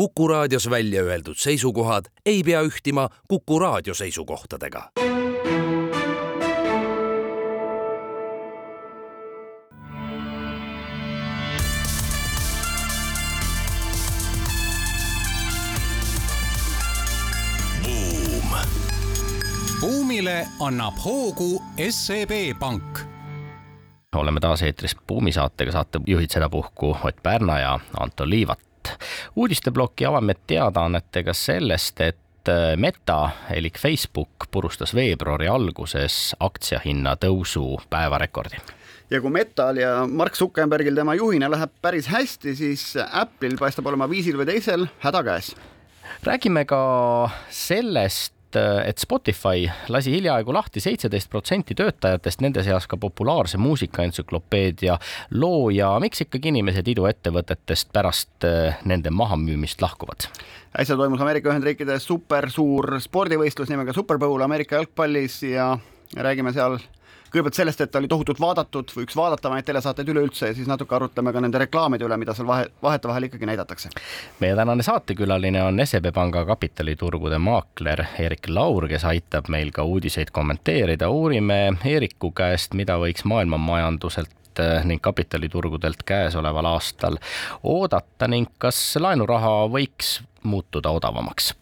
Kuku raadios välja öeldud seisukohad ei pea ühtima Kuku raadio seisukohtadega. buumile annab hoogu SEB Pank oleme taas eetris Buumi saatega, saatejuhid sedapuhku Ott Pärna ja Anton Liivat. Uudisteploki avame teadaannetega sellest, et äh, Meta elik Facebook purustas veebruari alguses aktsiahinna tõusu päevarekordi ja kui Metal ja Mark Zuckerbergil tema juhina läheb päris hästi, siis Apple'il paistab olema viisil või teisel häda käes. räägime ka sellest, et Spotify lasi hiljaaegu lahti seitseteist protsenti töötajatest, nende seas ka populaarse muusikaentsüklopeedia looja. miks ikkagi inimesed iduettevõtetest pärast eh, nende mahamüümist lahkuvad? äsja toimus Ameerika Ühendriikides supersuur spordivõistlus nimega Super Bowl Ameerika jalgpallis ja räägime seal kõigepealt sellest, et ta oli tohutult vaadatud või üks vaadatavaid telesaateid üleüldse ja siis natuke arutleme ka nende reklaamide üle, mida seal vahe, vahetevahel ikkagi näidatakse. meie tänane saatekülaline on SEB Panga kapitaliturgude maakler Erik Laur, kes aitab meil ka uudiseid kommenteerida. uurime Eeriku käest, mida võiks maailma majanduselt eh, ning kapitaliturgudelt käesoleval aastal oodata ning kas laenuraha võiks muutuda odavamaks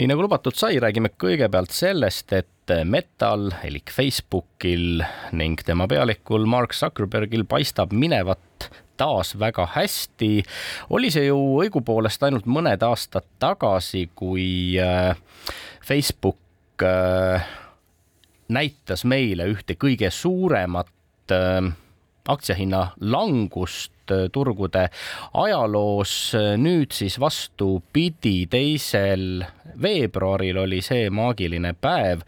nii nagu lubatud sai, räägime kõigepealt sellest, et Metal elik Facebookil ning tema pealikul Mark Zuckerbergil paistab minevat taas väga hästi. oli see ju õigupoolest ainult mõned aastad tagasi, kui äh, Facebook äh, näitas meile ühte kõige suuremat äh, aktsiahinna langust turgude ajaloos. nüüd siis vastupidi, teisel veebruaril oli see maagiline päev,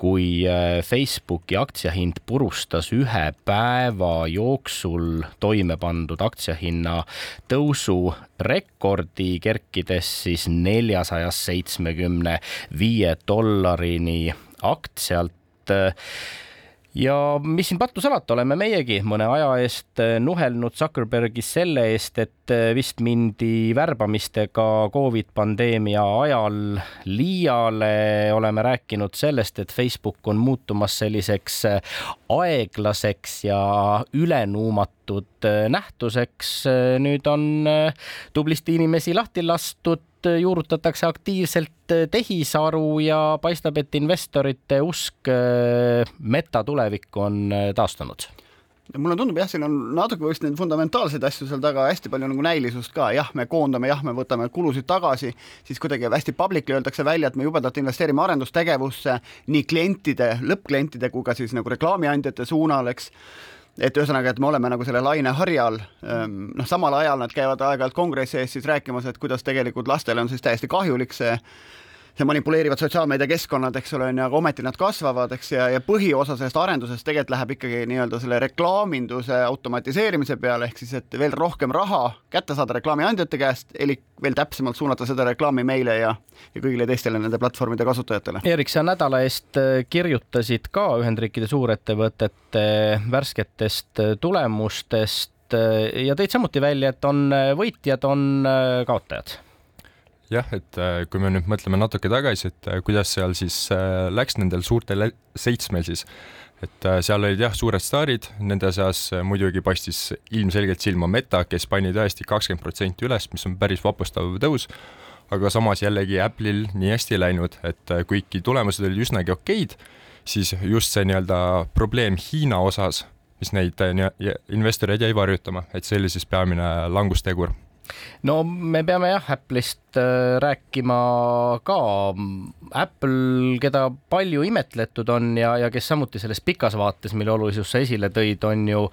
kui äh, Facebooki aktsiahind purustas ühe päeva jooksul toime pandud aktsiahinna tõusu rekordi, kerkides siis neljasajast seitsmekümne viie dollarini aktsialt ja mis siin pattu salata, oleme meiegi mõne aja eest eh, nuhelnud Zuckerbergis selle eest, et eh, vist mindi värbamistega Covid pandeemia ajal liiale. oleme rääkinud sellest, et Facebook on muutumas selliseks eh, aeglaseks ja ülenuumatud nähtuseks. nüüd on tublisti inimesi lahti lastud juurutatakse aktiivselt tehisaru ja paistab, et investorite usk äh, meta tulevikku on äh, taastunud. Mulle tundub jah, siin on natuke vist neid fundamentaalseid asju seal taga hästi palju nagu näilisust ka, jah, me koondame, jah, me võtame kulusid tagasi, siis kuidagi hästi publicly öeldakse välja, et me jubedalt investeerime arendustegevusse nii klientide, lõppklientide kui ka siis nagu reklaamiandjate suunal, eks et ühesõnaga, et me oleme nagu selle laine harjal, ehm, noh, samal ajal nad käivad aeg-ajalt kongressi ees siis rääkimas, et kuidas tegelikult lastele on siis täiesti kahjulik see see manipuleerivad sotsiaalmeediakeskkonnad, eks ole, on ju, aga ometi nad kasvavad, eks, ja, ja põhiosa sellest arendusest tegelikult läheb ikkagi nii-öelda selle reklaaminduse automatiseerimise peale, ehk siis, et veel rohkem raha kätte saada reklaamiandjate käest, elik veel täpsemalt suunata seda reklaami meile ja, ja kõigile teistele nende platvormide kasutajatele. Erik, sa nädala eest äh, kirjutasid ka Ühendriikide suurettevõtete värsketest äh, tulemustest äh, ja tõid samuti välja, et on võitjad, on kaotajad jah, et äh, kui me nüüd mõtleme natuke tagasi, et äh, kuidas seal siis äh, läks nendel suurtel seitsmel siis, et seal olid jah, suured staarid, nende seas muidugi paistis ilmselgelt silma Meta, kes pani tõesti kakskümmend protsenti üles, mis on päris vapustav tõus, aga samas jällegi Apple'il nii hästi ei läinud, et kuigi tulemused olid üsnagi okeid, siis just see nii-öelda probleem Hiina osas, mis neid investoreid jäi varjutama, et see oli siis peamine langustegur no me peame jah, Apple'ist äh, rääkima ka. Apple, keda palju imetletud on ja, ja kes samuti selles pikas vaates, mille olulisust sa esile tõid, on ju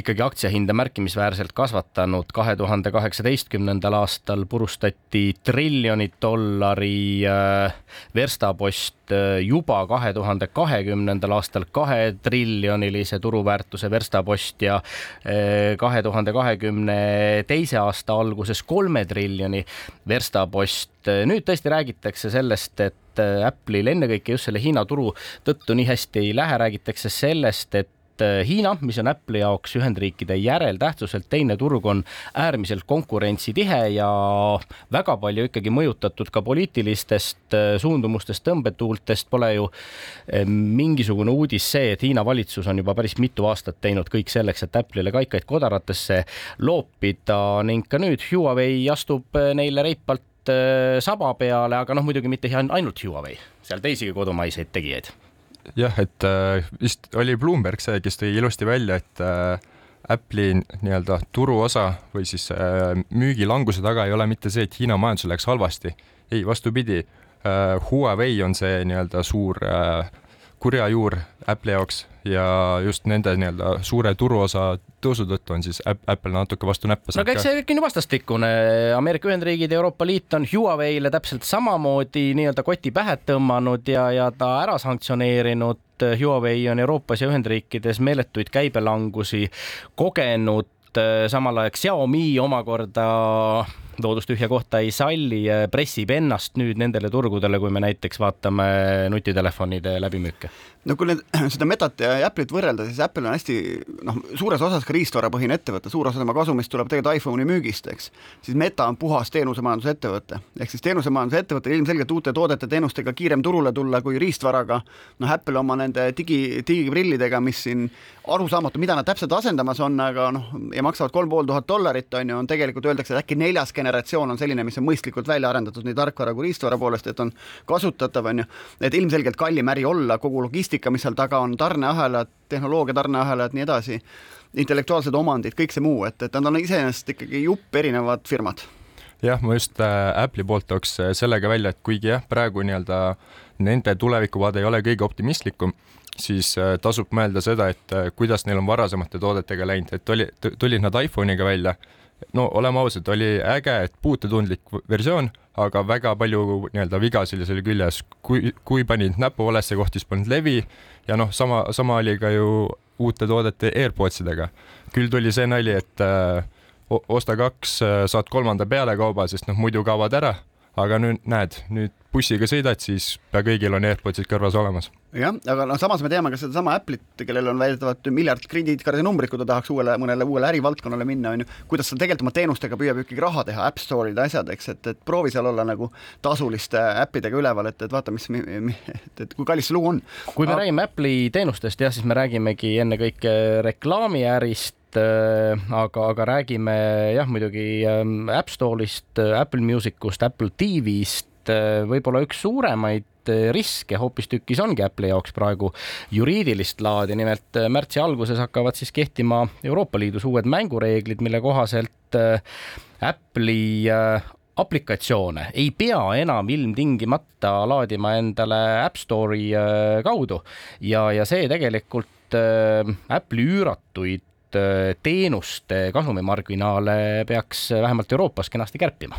ikkagi aktsiahinda märkimisväärselt kasvatanud. kahe tuhande kaheksateistkümnendal aastal purustati triljonit dollari äh, verstapost äh, juba kahe tuhande kahekümnendal aastal kahe triljonilise turuväärtuse verstapost ja äh, kahe tuhande kahekümne teise aasta alguses kolme triljoni verstapost. nüüd tõesti räägitakse sellest, et Apple'il ennekõike just selle Hiina turu tõttu nii hästi ei lähe, räägitakse sellest, et et äh, Hiina, mis on Apple'i jaoks Ühendriikide järel tähtsuselt teine turg, on äärmiselt konkurentsitihe ja väga palju ikkagi mõjutatud ka poliitilistest äh, suundumustest, tõmbetuultest. Pole ju äh, mingisugune uudis see, et Hiina valitsus on juba päris mitu aastat teinud kõik selleks, et Apple'ile kaikaid kodaratesse loopida ning ka nüüd Huawei astub neile reipalt saba peale, aga noh, muidugi mitte ainult Huawei, seal teisigi kodumaiseid tegijaid jah, et äh, vist oli Bloomberg see, kes tõi ilusti välja, et äh, Apple'i nii-öelda turuosa või siis äh, müügilanguse taga ei ole mitte see, et Hiina majandusel läks halvasti. ei, vastupidi, Huawei on see nii-öelda suur kurja juur Apple'i jaoks ja just nende nii-öelda suure turuosa tõusu tõttu on siis Apple natuke vastu näppe saanud. no aga eks see kõik on ju vastastikune, Ameerika Ühendriigid ja Euroopa Liit on Huawei'le täpselt samamoodi nii-öelda koti pähe tõmmanud ja, ja ta ära sanktsioneerinud. Huawei on Euroopas ja Ühendriikides meeletuid käibelangusi kogenud, samal ajal Xiaomi omakorda loodust tühja kohta ei salli, pressib ennast nüüd nendele turgudele, kui me näiteks vaatame nutitelefonide läbimüüke? no kui nüüd seda Metat ja Apple'it võrrelda, siis Apple on hästi noh, suures osas ka riistvarapõhine ettevõte, suur osa tema kasumist tuleb tegelikult iPhone'i müügist, eks. siis Meta on puhas teenusemajanduse ettevõte, ehk siis teenusemajanduse ettevõttel ilmselgelt uute toodete, teenustega kiirem turule tulla kui riistvaraga. noh, Apple oma nende digi, digiprillidega, mis siin arusaamatu, mida nad täpselt asendamas on, aga noh, ja maksavad kolm pool tuhat dollarit, on ju, on tegelikult öeldakse, et äkki neljas generatsioon on selline, mis on mõistlikult välja arendatud nii tarkvara kui riistvara poolest, et on kasutatav, on ju. et ilmselgelt kallim äri olla, kogu logistika, mis seal taga on, tarneahelad, tehnoloogia tarneahelad, nii edasi, intellektuaalsed omandid, kõik see muu, et, et nad on iseenesest ikkagi jupp erinevad firmad jah, ma just äh, Apple'i poolt tooks äh, sellega välja, et kuigi jah, praegu nii-öelda nende tulevikuvaade ei ole kõige optimistlikum, siis äh, tasub mõelda seda, et kuidas neil on varasemate toodetega läinud, et oli, tulid nad iPhone'iga välja, no oleme ausad, oli äge, et puutetundlik versioon, aga väga palju nii-öelda vigasid oli küljes, kui, kui panid näpu valesse kohta, siis polnud levi ja noh, sama, sama oli ka ju uute toodete AirPodsidega. küll tuli see nali, et äh, osta kaks, äh, saad kolmanda pealekauba, sest noh, muidu kaovad ära aga nüüd näed, nüüd bussiga sõidad, siis pea kõigil on AirPodsid kõrvas olemas. jah, aga noh, samas me teame ka sedasama Apple'it, kellel on väidetavalt miljard krediitkaardi numbrit, kui ta tahaks uuele, mõnele uuele ärivaldkonnale minna, on ju, kuidas ta tegelikult oma teenustega püüab ikkagi raha teha, App Store'id, asjad, eks, et, et proovi seal olla nagu tasuliste äppidega üleval, et, et vaata, mis, et, et kui kallis see lugu on. kui me aga... räägime Apple'i teenustest, jah, siis me räägimegi ennekõike reklaamiärist, aga, aga räägime jah, muidugi ähm, App Store'ist, äh, Apple Musicust, Apple TV-st, äh, võib-olla üks suuremaid riske hoopistükkis ongi Apple'i jaoks praegu juriidilist laadi, nimelt märtsi alguses hakkavad siis kehtima Euroopa Liidus uued mängureeglid, mille kohaselt Apple'i aplikatsioone ei pea enam ilmtingimata laadima endale App Store'i kaudu. Ja, ja see tegelikult Apple'i üüratuid Äh, teenuste kasumimarginaale peaks vähemalt Euroopas kenasti kärpima.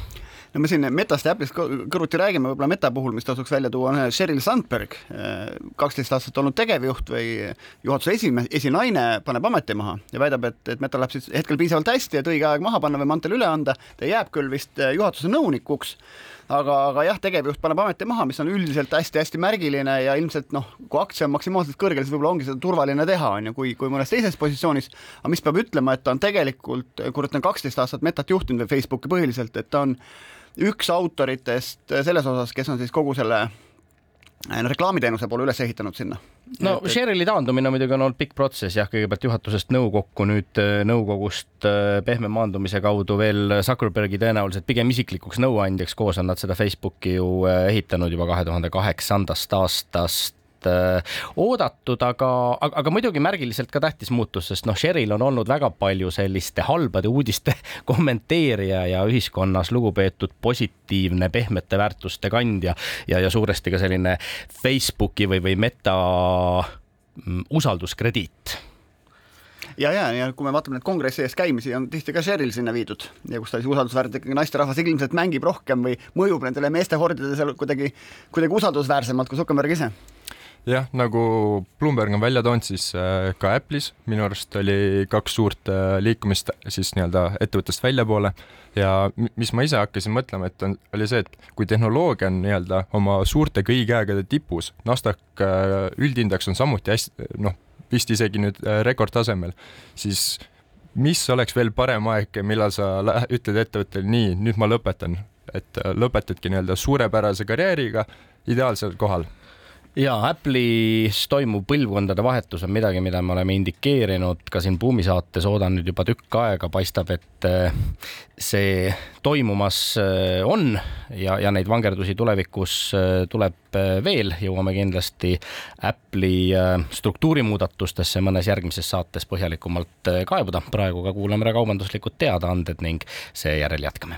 No me siin Metast ja Apple'ist kõrvuti räägime, võib-olla Meta puhul, mis tasuks välja tuua, on Sheryl Sandberg, äh, kaksteist aastat olnud tegevjuht või juhatuse esime-, esinaine, paneb ameti maha ja väidab, et, et Meta läheb siis hetkel piisavalt hästi, et õige aeg maha panna või mantel üle anda, ta jääb küll vist äh, juhatuse nõunikuks aga, aga jah, tegevjuht paneb ameti maha, mis on üldiselt hästi-hästi märgiline ja ilmselt noh, kui aktsia on maksimaalselt kõrgel, siis võib-olla ongi seda turvaline teha, on ju, kui, kui mõnes teises positsioonis. aga mis peab ütlema, et ta on tegelikult, kurat, ta on kaksteist aastat Metat juhtinud või Facebooki põhiliselt, et ta on üks autoritest selles osas, kes on siis kogu selle reklaamiteenuse poole üles ehitanud sinna. no et, Sherili taandumine muidugi on olnud pikk protsess jah, kõigepealt juhatusest nõukokku, nüüd äh, nõukogust äh, pehme maandumise kaudu veel Zuckerbergi tõenäoliselt pigem isiklikuks nõuandjaks, koos on nad seda Facebooki ju ehitanud juba kahe tuhande kaheksandast aastast Äh, oodatud, aga, aga, aga muidugi märgiliselt ka tähtis muutus, sest noh, Sheril on olnud väga palju selliste halbade uudiste kommenteerija ja ühiskonnas lugupeetud positiivne pehmete väärtuste kandja ja, ja suuresti ka selline Facebooki või, või meta mm, usalduskrediit. Ja, ja, ja kui me vaatame neid kongressi ees käimisi, on tihti ka Sheryl sinna viidud ja kus ta siis usaldusväärselt ikkagi naisterahvas ilmselt mängib rohkem või mõjub nendele meeste hordidele seal kuidagi, kuidagi usaldusväärsemalt kui Zuckerberg ise jah, nagu Bloomberg on välja toonud, siis äh, ka Apple'is. Minu arust oli kaks suurt äh, liikumist siis nii-öelda ettevõttest väljapoole. Ja mis ma ise hakkasin mõtlema, et on, oli see, et kui tehnoloogia on nii-öelda oma suurte kõigi aegade tipus, Nasdaq äh, üldindeks on samuti hästi, noh, vist isegi nüüd rekordtasemel, siis mis oleks veel parem aeg, millal sa ütled ettevõttele nii, nüüd ma lõpetan, et lõpetadki nii-öelda suurepärase karjääriga ideaalsel kohal ja Apple'is toimuv põlvkondade vahetus on midagi, mida me oleme indikeerinud ka siin Buumi saates, oodan nüüd juba tükk aega, paistab, et äh, see toimumas äh, on ja, ja neid vangerdusi tulevikus äh, tuleb veel, jõuame kindlasti Apple'i struktuurimuudatustesse mõnes järgmises saates põhjalikumalt kaevuda. praegu ka kuulame ära kaubanduslikud teadaanded ning seejärel jätkame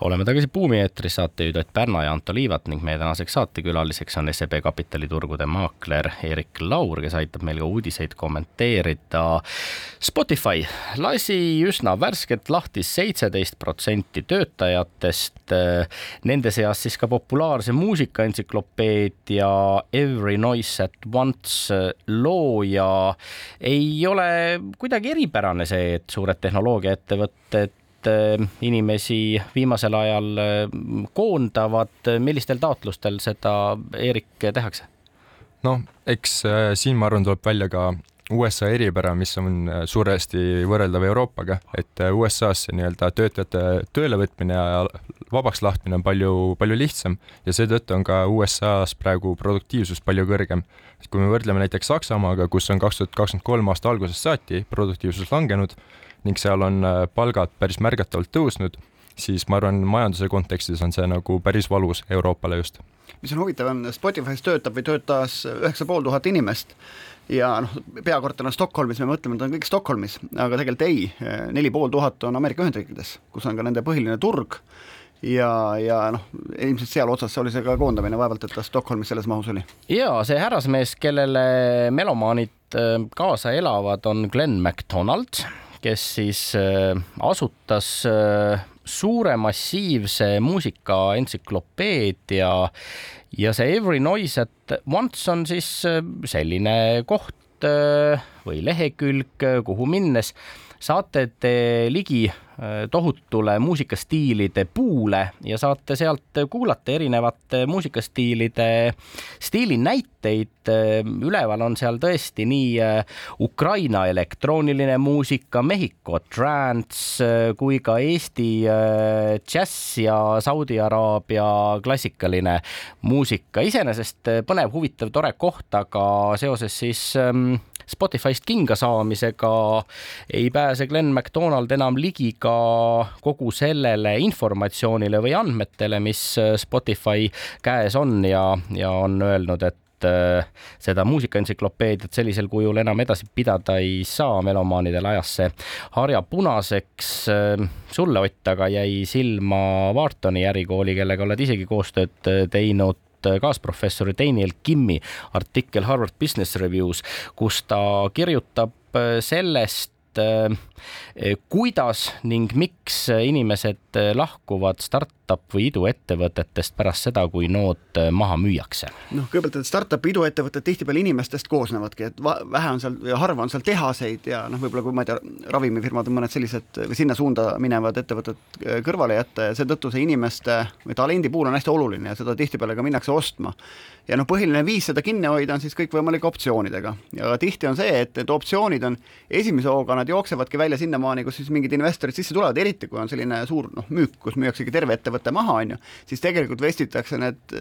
oleme tagasi Buumi eetris, saatejuhid Ott Pärna ja Anto Liivat ning meie tänaseks saatekülaliseks on SEB kapitaliturgude maakler Erik Laur, kes aitab meil ka uudiseid kommenteerida. Spotify lasi üsna värskelt lahti seitseteist protsenti töötajatest, nende seas siis ka populaarse muusikaentsüklopeedia Every Noise at Once looja. ei ole kuidagi eripärane see, et suured tehnoloogiaettevõtted inimesi viimasel ajal äh, koondavad, millistel taotlustel seda, Eerik, tehakse? noh, eks äh, siin ma arvan, tuleb välja ka USA eripära, mis on suuresti võrreldav Euroopaga, et USA-s nii-öelda töötajate töölevõtmine ja vabaks lahtmine on palju, palju lihtsam ja seetõttu on ka USA-s praegu produktiivsus palju kõrgem. kui me võrdleme näiteks Saksamaaga, kus on kaks tuhat kakskümmend kolm aasta algusest saati produktiivsus langenud, ning seal on äh, palgad päris märgatavalt tõusnud, siis ma arvan, majanduse kontekstis on see nagu päris valus Euroopale just. mis on huvitav, on Spotify's töötab või töötas üheksa pool tuhat inimest ja noh, peakorter on Stockholmis, me mõtleme, et on kõik Stockholmis, aga tegelikult ei, neli pool tuhat on Ameerika Ühendriikides, kus on ka nende põhiline turg ja, ja noh, ilmselt seal otsas oli see ka koondamine, vaevalt et ta Stockholmis selles mahus oli. ja see härrasmees, kellele melomaanid äh, kaasa elavad, on Glen MacDonald kes siis äh, asutas äh, suure massiivse muusikaentsüklopeedia ja see Every Noise at Once on siis äh, selline koht või lehekülg, kuhu minnes saate te ligi Äh, tohutule muusikastiilide puule ja saate sealt kuulata erinevate muusikastiilide stiilinäiteid. Äh, üleval on seal tõesti nii äh, Ukraina elektrooniline muusika, Mehhiko trance kui ka Eesti džäss ja Saudi Araabia klassikaline muusika. iseenesest põnev, huvitav, tore koht, aga seoses siis ähm, Spotify'st kinga saamisega ei pääse Glen McDonald enam ligi ka kogu sellele informatsioonile või andmetele, mis Spotify käes on ja, ja on öelnud, et äh, seda muusikaentsüklopeediat sellisel kujul enam edasi pidada ei saa, melomaanidel ajas see harja punaseks. Äh, sulle, Ott, aga jäi silma Whartoni ärikooli, kellega oled isegi koostööd teinud kaasprofessori Daniel Kimmi artikkel Harvard Business Reviews, kus ta kirjutab äh, sellest, äh, kuidas ning miks inimesed lahkuvad startup või iduettevõtetest pärast seda, kui nood maha müüakse? noh, kõigepealt, et startup'i iduettevõtted tihtipeale inimestest koosnevadki, et vähe on seal ja harva on seal tehaseid ja noh, võib-olla kui ma ei tea, ravimifirmad või mõned sellised või sinna suunda minevad ettevõtted kõrvale jätta ja seetõttu see inimeste või talendi puhul on hästi oluline ja seda tihtipeale ka minnakse ostma ja noh, põhiline viis seda kinni hoida on siis kõikvõimalike optsioonidega ja tihti on see, et need optsioonid on esimese hooga, nad jooksevadki välja sinnamaani, kus siis mingid investorid sisse tulevad, eriti kui on selline suur noh, müük, kus müüaksegi terve ettevõte maha, on ju, siis tegelikult vestitakse need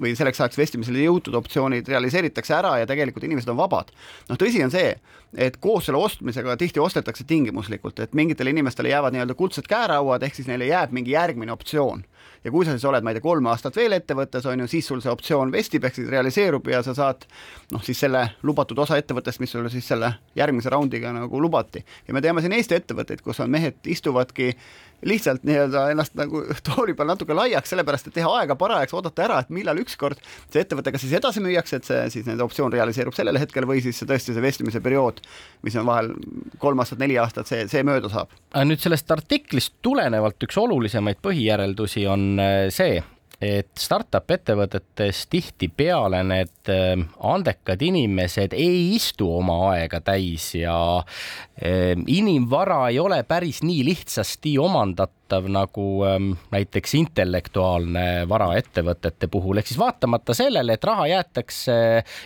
või selleks ajaks vestimisele jõutud optsioonid realiseeritakse ära ja tegelikult inimesed on vabad. noh, tõsi on see, et koos selle ostmisega tihti ostetakse tingimuslikult, et mingitele inimestele jäävad nii-öelda kuldsed käerauad, ehk siis neile jääb mingi järgmine optsioon ja kui sa siis oled, ma ei tea, kolm aastat veel ettevõttes, on ju, siis sul see optsioon vestib, ehk siis realiseerub ja sa saad noh, siis selle lubatud osa ettevõttest, mis sulle siis selle järgmise raundiga nagu lubati. ja me teame siin Eesti ettevõtteid, kus on mehed istuvadki lihtsalt nii-öelda ennast nagu tooli peal natuke laiaks, sellepärast et teha aega parajaks, oodata ära, et millal ükskord see ettevõte kas siis edasi müüakse, et see siis nende optsioon realiseerub sellel hetkel või siis tõesti see vestimise periood, mis on vahel kolm aastat, neli aastat, see, see mööda saab. nüüd sellest artiklist tulenevalt üks olulisemaid põhijäreldusi on äh, see, et startup ettevõtetes tihtipeale need ähm, andekad inimesed ei istu oma aega täis ja inimvara ei ole päris nii lihtsasti omandatav nagu ähm, näiteks intellektuaalne vara ettevõtete puhul, ehk siis vaatamata sellele, et raha jäetakse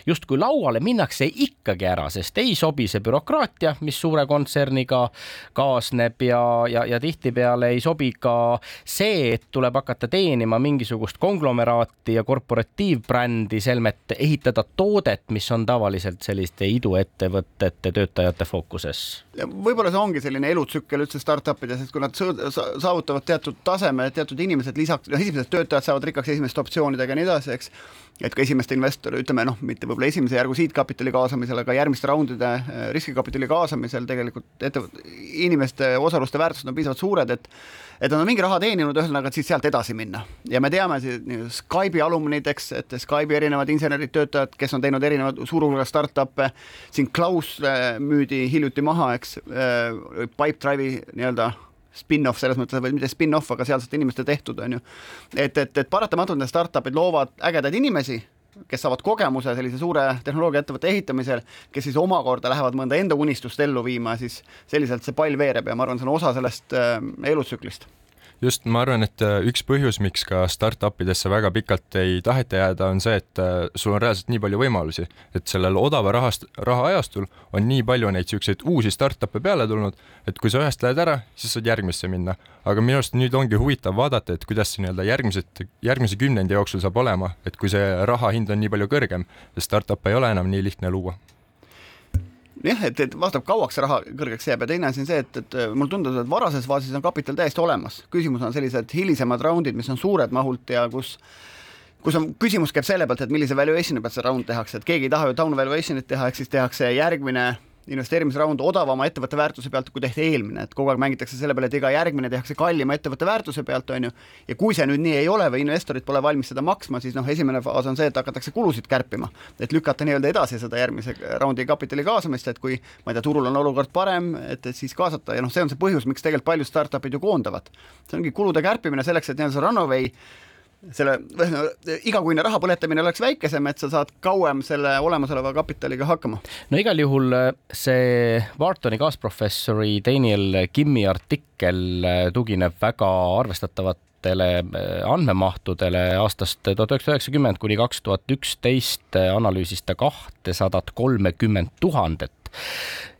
justkui lauale, minnakse ikkagi ära, sest ei sobi see bürokraatia, mis suure kontserniga kaasneb ja, ja, ja tihtipeale ei sobi ka see, et tuleb hakata teenima mingisugust konglomeraati ja korporatiivbrändi, selmet ehitada toodet, mis on tavaliselt selliste iduettevõtete töötajate fookuses. Võib-olla see ongi selline elutsükkel üldse startup ides, et kui nad saavutavad teatud taseme, teatud inimesed lisaks, noh, esimesed töötajad saavad rikkaks esimeste optsioonidega ja nii edasi, eks, et ka esimeste investori, ütleme noh, mitte võib-olla esimese järgu siidkapitali kaasamisel, aga järgmiste raundide äh, riskikapitali kaasamisel tegelikult ettevõtte, inimeste osaluste väärtused on piisavalt suured, et et nad on mingi raha teeninud, ühesõnaga, et siis sealt edasi minna. ja me teame siis Skype'i alumnideks, et Skype'i erinevad insenerid, töötajad, kes on teinud erinevad suur hulga startup'e, siin Klaus äh, müüdi hiljuti maha, eks, äh, Pipedrive'i nii-öelda spin-off selles mõttes, või mitte spin-off, aga sealsete inimeste tehtud, on ju. et, et, et paratamatult need startup'id loovad ägedaid inimesi, kes saavad kogemuse sellise suure tehnoloogiaettevõtte ehitamisel, kes siis omakorda lähevad mõnda enda unistust ellu viima, siis selliselt see pall veereb ja ma arvan, see on osa sellest äh, elutsüklist just, ma arvan, et äh, üks põhjus, miks ka startup idesse väga pikalt ei taheta jääda, on see, et äh, sul on reaalselt nii palju võimalusi, et sellel odava rahast, rahaajastul on nii palju neid niisuguseid uusi startup'e peale tulnud, et kui sa ühest lähed ära, siis saad järgmisse minna. aga minu arust nüüd ongi huvitav vaadata, et kuidas see nii-öelda järgmised, järgmise kümnendi jooksul saab olema, et kui see raha hind on nii palju kõrgem, startup'e ei ole enam nii lihtne luua jah, et, et vastab, kauaks see raha kõrgeks jääb ja teine asi on see, et, et mulle tundub, et varases faasis on kapital täiesti olemas. küsimus on sellised hilisemad raundid, mis on suured mahult ja kus kus on, küsimus käib selle pealt, et millise valuation'i pealt see round tehakse, et keegi ei taha ju down valuation'it teha, ehk siis tehakse järgmine investeerimisraund odavama ettevõtte väärtuse pealt, kui tehti eelmine, et kogu aeg mängitakse selle peale, et iga järgmine tehakse kallima ettevõtte väärtuse pealt, on ju, ja kui see nüüd nii ei ole või investorid pole valmis seda maksma, siis noh, esimene faas on see, et hakatakse kulusid kärpima. et lükata nii-öelda edasi seda järgmise raundi kapitali kaasamist, et kui ma ei tea, turul on olukord parem, et, siis kaasata ja noh, see on see põhjus, miks tegelikult paljud startup'id ju koondavad. see ongi kulude kärpimine selleks, et nii-öelda see runaway selle igakuine raha põletamine oleks väikesem, et sa saad kauem selle olemasoleva kapitaliga hakkama. no igal juhul äh, see Whartoni kaasprofessori Daniel Kimmi artikkel äh, tugineb väga arvestatavate äh, andmemahtudele aastast tuhat üheksasada üheksakümmend kuni kaks tuhat üksteist analüüsis ta kahtesadat kolmekümmend tuhandet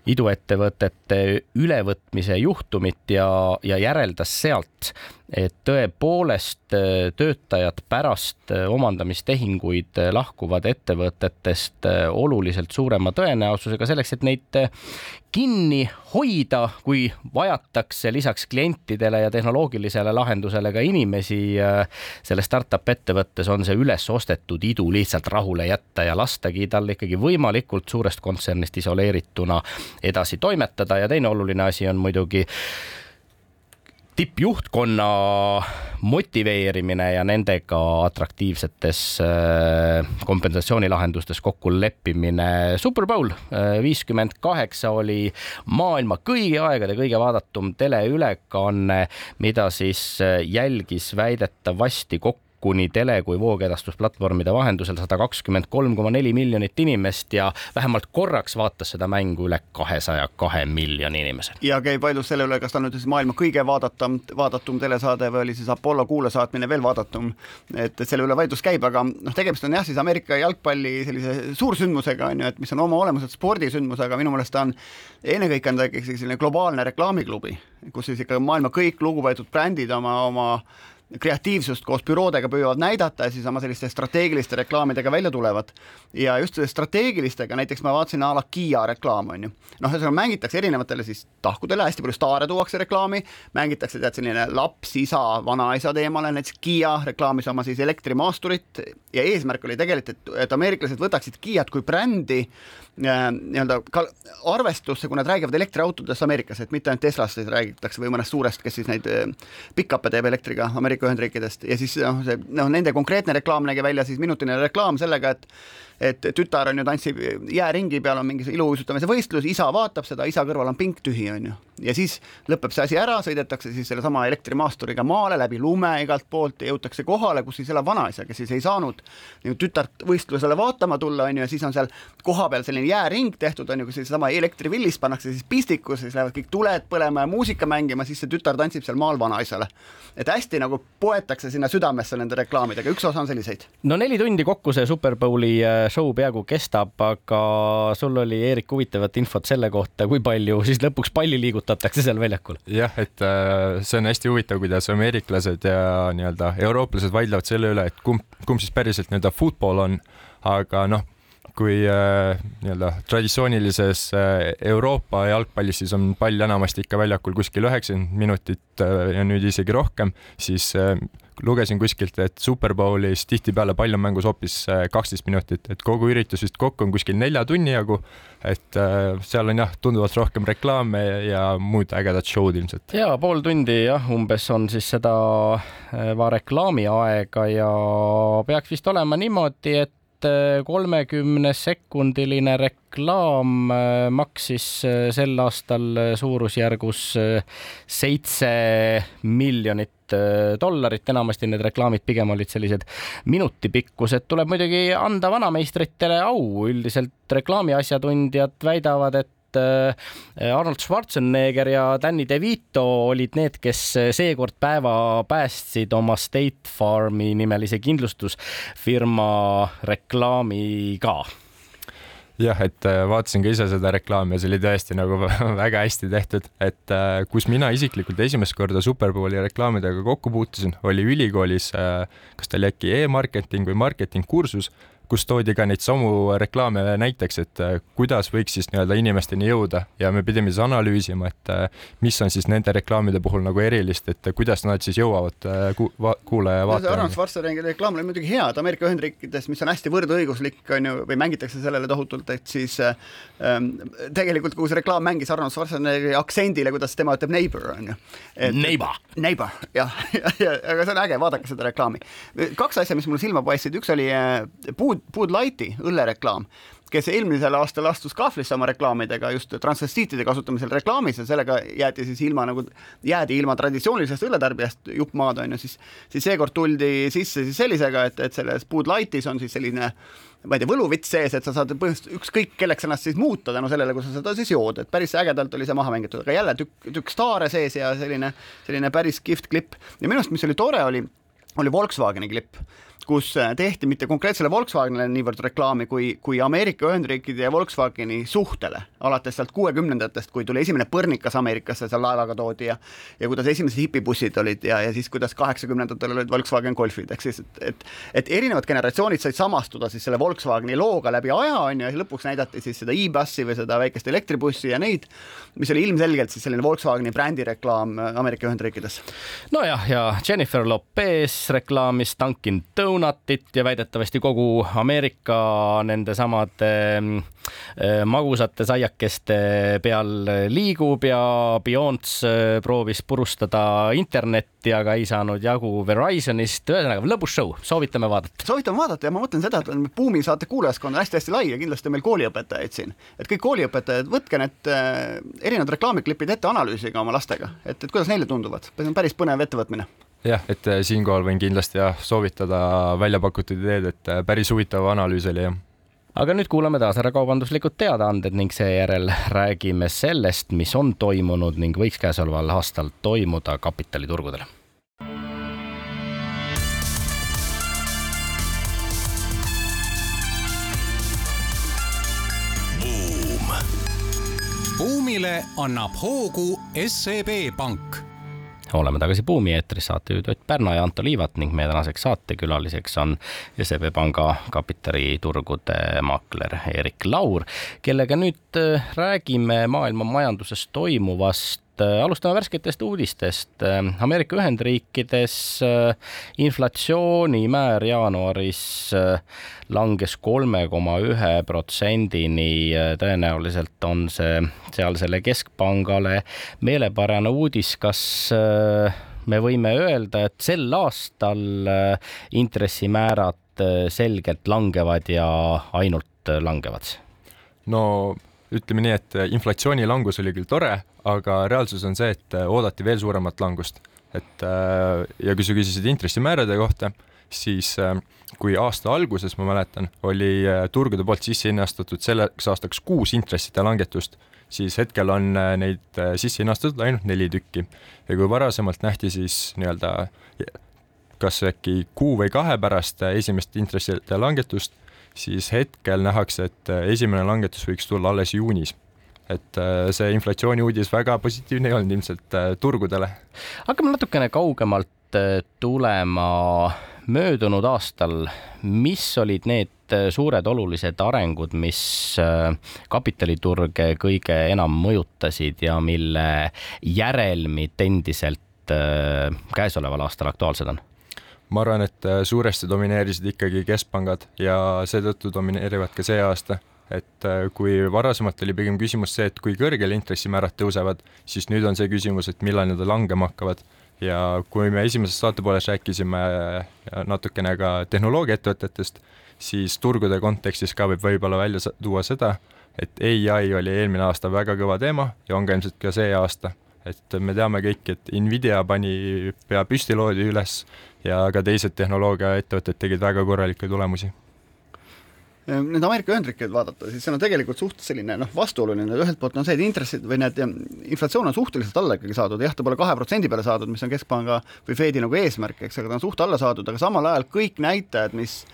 iduettevõtete ülevõtmise juhtumit ja, ja järeldas sealt, et tõepoolest äh, töötajad pärast äh, omandamistehinguid äh, lahkuvad ettevõtetest oluliselt suurema tõenäosusega selleks, et neid kinni hoida, kui vajatakse lisaks klientidele ja tehnoloogilisele lahendusele ka inimesi selles startup ettevõttes, on see üles ostetud idu lihtsalt rahule jätta ja lastagi tal ikkagi võimalikult suurest kontsernist isoleerituna edasi toimetada. Ja teine oluline asi on muidugi tippjuhtkonna motiveerimine ja nendega atraktiivsetes äh, kompensatsioonilahendustes kokku leppimine. Super Bowl äh, viiskümmend kaheksa oli maailma kõigi aegade kõige vaadatum teleülekanne, mida siis äh, jälgis väidetavasti kokku kuni tele- kui voogedastusplatvormide vahendusel sada kakskümmend kolm koma neli miljonit inimest ja vähemalt korraks vaatas seda mängu üle kahesaja kahe miljoni inimese. ja käib vaidlus selle üle, kas ta nüüd siis maailma kõige vaadatum, vaadatum telesaade või oli siis Apollo kuulasaatmine veel vaadatum. et, et selle üle vaidlus käib, aga noh, tegemist on jah, siis Ameerika jalgpalli sellise suursündmusega on ju, et mis on oma olemuselt spordisündmus, aga minu meelest ta on ennekõike on ta ikkagi selline globaalne reklaamiklubi, kus siis ikka maailma kõik lugupeetud brändid oma, oma kreatiivsust koos büroodega püüavad näidata ja siis oma selliste strateegiliste reklaamidega välja tulevad. ja just strateegilistega, näiteks ma vaatasin a la Kiia reklaam on ju, noh, ühesõnaga mängitakse erinevatele siis tahkudele, hästi palju staare tuuakse reklaami, mängitakse tead selline laps, isa, vanaisa teemale, näiteks Kiia reklaamis oma siis elektrimaasturit ja eesmärk oli tegelikult, et, et ameeriklased võtaksid Kiiat kui brändi nii-öelda ka arvestusse, kui nad räägivad elektriautodest Ameerikas, et mitte ainult Teslast räägitakse või mõnest suurest, kes siis neid äh, pick-up'e teeb elektriga Ameerika Ühendriikidest ja siis noh, see noh, nende konkreetne reklaam nägi välja siis minutiline reklaam sellega, et et tütar on ju tantsib jääringi peal on mingi iluuisutamise võistlus, isa vaatab seda, isa kõrval on pink tühi, on ju. ja siis lõpeb see asi ära, sõidetakse siis sellesama elektrimaasturiga maale läbi lume igalt poolt ja jõutakse kohale, kus siis elab vanaisa, kes siis ei saanud nagu tütart võistlusele vaatama tulla, on ju, ja siis on seal kohapeal selline jääring tehtud, on ju, kus seesama elektrivillis pannakse siis pistikus, siis lähevad kõik tuled põlema ja muusika mängima, siis see tütar tantsib seal maal vanaisale. et hästi nagu poetakse sinna südamesse nende reklaamidega, üks osa on selliseid. no neli tundi kokku see Super Bowli äh, show peaaegu kestab, aga sul oli, Eerik, huvitavat infot selle kohta, kui palju siis lõpuks palli liigutatakse seal väljakul? jah, et äh, see on hästi huvitav, kuidas ameeriklased ja nii-öelda eurooplased vaidlevad selle üle, et kumb, kumb siis päriselt nii-öelda football on, aga noh, kui äh, nii-öelda traditsioonilises äh, Euroopa jalgpallis, siis on pall enamasti ikka väljakul kuskil üheksakümmend minutit ja nüüd isegi rohkem, siis lugesin kuskilt, et Super Bowlis tihtipeale pall on mängus hoopis äh, kaksteist minutit, et kogu üritus vist kokku on kuskil nelja tunni jagu. et äh, seal on jah, tunduvalt rohkem reklaame ja muud ägedat show'd ilmselt. ja pool tundi jah, umbes on siis seda äh, reklaami aega ja peaks vist olema niimoodi, et kolmekümne sekundiline reklaam maksis sel aastal suurusjärgus seitse miljonit dollarit, enamasti need reklaamid pigem olid sellised minutipikkused, tuleb muidugi anda vanameistritele au, üldiselt reklaamiasjatundjad väidavad, et Arnold Schwarzenegger ja Danny DeVito olid need, kes seekord päeva päästsid oma State Farmi nimelise kindlustusfirma reklaamiga jah, et äh, vaatasin ka ise seda reklaami ja see oli tõesti nagu väga hästi tehtud, et äh, kus mina isiklikult esimest korda Superbowli reklaamidega kokku puutusin, oli ülikoolis, äh, kas ta oli äkki e-marketing või marketingkursus kus toodi ka neid samu reklaame näiteks, et äh, kuidas võiks siis nii-öelda inimesteni jõuda ja me pidime siis analüüsima, et äh, mis on siis nende reklaamide puhul nagu erilist, et kuidas nad siis jõuavad äh, ku-, va-, kuulaja vaatajani. Arnold Schwarzeneggeri reklaam oli muidugi hea, et Ameerika Ühendriikides, mis on hästi võrdõiguslik, on ju, või mängitakse sellele tohutult, et siis ähm, tegelikult kogu see reklaam mängis Arnold Schwarzeneggeri aktsendile, kuidas tema ütleb neighbor, on ju. Neighbor. Neighbor, jah, ja, ja, aga see on äge, vaadake seda reklaami. kaks asja, mis mulle silma paistsid, üks oli puud, Bud Lighti õllereklaam, kes eelmisel aastal astus kahvlisse oma reklaamidega just transvestiitide kasutamisel reklaamis ja sellega jäeti siis ilma nagu, jäädi ilma traditsioonilisest õlletarbijast jupp maad on ju, siis, siis seekord tuldi sisse siis sellisega, et, et selles Bud Lightis on siis selline ma ei tea, võluvits sees, et sa saad põhimõtteliselt ükskõik kelleks ennast siis muuta tänu sellele, kui sa seda siis jood, et päris ägedalt oli see maha mängitud, aga jälle tükk, tükk staare sees ja selline, selline päris kihvt klipp. Ja minu arust, mis oli tore, oli, oli Volkswageni klipp kus äh, tehti mitte konkreetsele Volkswagenile niivõrd reklaami, kui, kui Ameerika Ühendriikide ja Volkswageni suhtele, alates sealt kuuekümnendatest, kui tuli esimene põrnikas Ameerikasse, seal laevaga toodi ja ja kuidas esimesed hipibussid olid ja, ja siis kuidas kaheksakümnendatel olid Volkswagen Golfid, ehk siis et, et et erinevad generatsioonid said samastuda siis selle Volkswageni looga läbi aja, on ju, ja lõpuks näidati siis seda e-bussi või seda väikest elektribussi ja neid, mis oli ilmselgelt siis selline Volkswageni brändireklaam äh, Ameerika Ühendriikides. nojah, ja Jennifer Lopez reklaamis Dunkin Donuts donutit ja väidetavasti kogu Ameerika nendesamade äh, magusate saiakeste peal liigub ja Beyonce äh, proovis purustada internetti, aga ei saanud jagu Verizonist. ühesõnaga lõbus show, soovitame vaadata. soovitame vaadata ja ma mõtlen seda, et Buumi saate kuulajaskond on hästi-hästi lai ja kindlasti on meil kooliõpetajaid siin, et kõik kooliõpetajad, võtke need äh, erinevad reklaamiklipid ette, analüüsige oma lastega, et, et kuidas neile tunduvad, see on päris põnev ettevõtmine jah, et äh, siinkohal võin kindlasti jah, soovitada välja pakutud ideed, et äh, päris huvitav analüüs oli jah. Aga nüüd kuulame taas ära kaubanduslikud teadaanded ning seejärel räägime sellest, mis on toimunud ning võiks käesoleval aastal toimuda kapitaliturgudel. buumile annab hoogu SEB Pank oleme tagasi Buumi eetris, saatejuhid Ott Pärna ja Anto Liivat ning meie tänaseks saatekülaliseks on SEB Panga kapitaliturgude maakler Erik Laur, kellega nüüd äh, räägime maailma majanduses toimuvast alustame värsketest uudistest. Äh, Ameerika Ühendriikides äh, inflatsioonimäär jaanuaris langes kolme koma ühe protsendini. tõenäoliselt on see sealsele keskpangale meelepärane uudis, kas me võime öelda, et sel aastal intressimäärad selgelt langevad ja ainult langevad? no ütleme nii, et inflatsiooni langus oli küll tore, aga reaalsus on see, et oodati veel suuremat langust. et äh, ja kui sa küsisid intressimäärade kohta, siis äh, kui aasta alguses, ma mäletan, oli äh, turgude poolt sisse hinnastatud selleks aastaks kuus intresside langetust, siis hetkel on neid sisse hinnastatud ainult neli tükki. ja kui varasemalt nähti siis nii-öelda kas äkki kuu või kahe pärast esimest intresside langetust, siis hetkel nähakse, et äh, esimene langetus võiks tulla alles juunis et äh, see inflatsiooni uudis väga positiivne ei olnud ilmselt äh, turgudele. hakkame natukene kaugemalt tulema möödunud aastal, mis olid need suured olulised arengud, mis kapitaliturge kõige enam mõjutasid ja mille järelmid endiselt käesoleval aastal aktuaalsed on? ma arvan, et äh, suuresti domineerisid ikkagi keskpangad ja seetõttu domineerivad ka see aasta. Et äh, kui varasemalt oli pigem küsimus see, et kui kõrgel intressimäärad tõusevad, siis nüüd on see küsimus, et millal need langema hakkavad. ja kui me esimeses saatepooles rääkisime äh, natukene ka tehnoloogiaettevõtetest, siis turgude kontekstis ka võib võib-olla välja tuua seda, et ai oli eelmine aasta väga kõva teema ja on ka ilmselt ka see aasta et me teame kõik, et Nvidia pani pea püsti, loodi üles ja ka teised tehnoloogiaettevõtted tegid väga korralikke tulemusi Need Ameerika Ühendriikid vaadata, siis seal on tegelikult suht selline noh, vastuoluline, ühelt poolt on see, et intressid või need, inflatsioon on suhteliselt alla ikkagi saadud, jah, ta pole kahe protsendi peale saadud, mis on Keskpanga või Fedi nagu eesmärk, eks, aga ta on suht alla saadud, aga samal ajal kõik näitajad, mis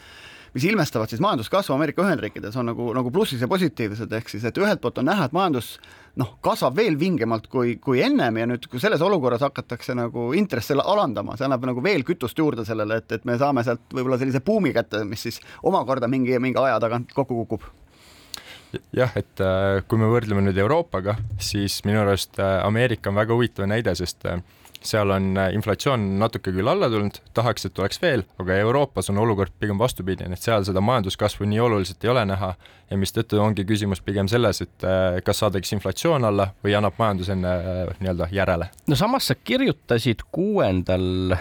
mis ilmestavad siis majanduskasvu Ameerika Ühendriikides, on nagu, nagu plussis ja positiivsed, ehk siis et ühelt poolt on näha, et majandus noh, kasvab veel vingemalt kui, kui ennem ja nüüd, kui selles olukorras hakatakse nagu intresse alandama, see annab nagu veel kütust juurde sellele, et, et me saame sealt võib-olla sellise buumi kätte, mis siis omakorda mingi, mingi aja tagant kokku kukub. Jah, et äh, kui me võrdleme nüüd Euroopaga, siis minu arust äh, Ameerika on väga huvitav näide, sest äh, seal on äh, inflatsioon natuke küll alla tulnud, tahaks, et oleks veel, aga Euroopas on olukord pigem vastupidine, et seal seda majanduskasvu nii oluliselt ei ole näha ja mistõttu ongi küsimus pigem selles, et äh, kas saadakse inflatsioon alla või annab majandus enne äh, nii-öelda järele. no samas sa kirjutasid kuuendal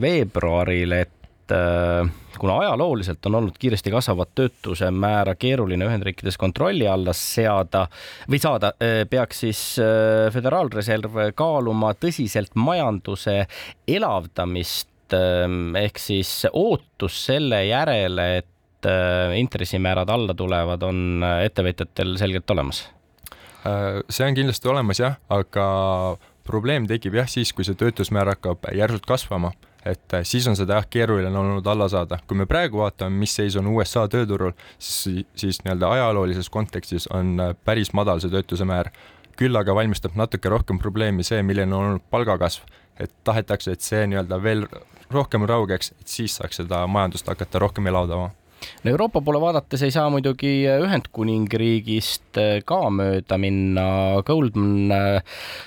veebruaril, et et kuna ajalooliselt on olnud kiiresti kasvavat töötuse määra keeruline Ühendriikides kontrolli alla seada või saada, peaks siis Föderaalreserv kaaluma tõsiselt majanduse elavdamist ehk siis ootus selle järele, et intressimäärad alla tulevad, on ettevõtjatel selgelt olemas? see on kindlasti olemas jah, aga probleem tekib jah siis, kui see töötusmäär hakkab järsult kasvama et äh, siis on seda jah, keeruline olnud alla saada. kui me praegu vaatame, mis seis on USA tööturul, siis, siis nii-öelda ajaloolises kontekstis on äh, päris madal see töötuse määr. küll aga valmistab natuke rohkem probleemi see, milline on olnud palgakasv, et tahetakse, et see nii-öelda veel rohkem raugeks, et siis saaks seda majandust hakata rohkem elavdama no Euroopa poole vaadates ei saa muidugi Ühendkuningriigist äh, ka mööda minna. Goldman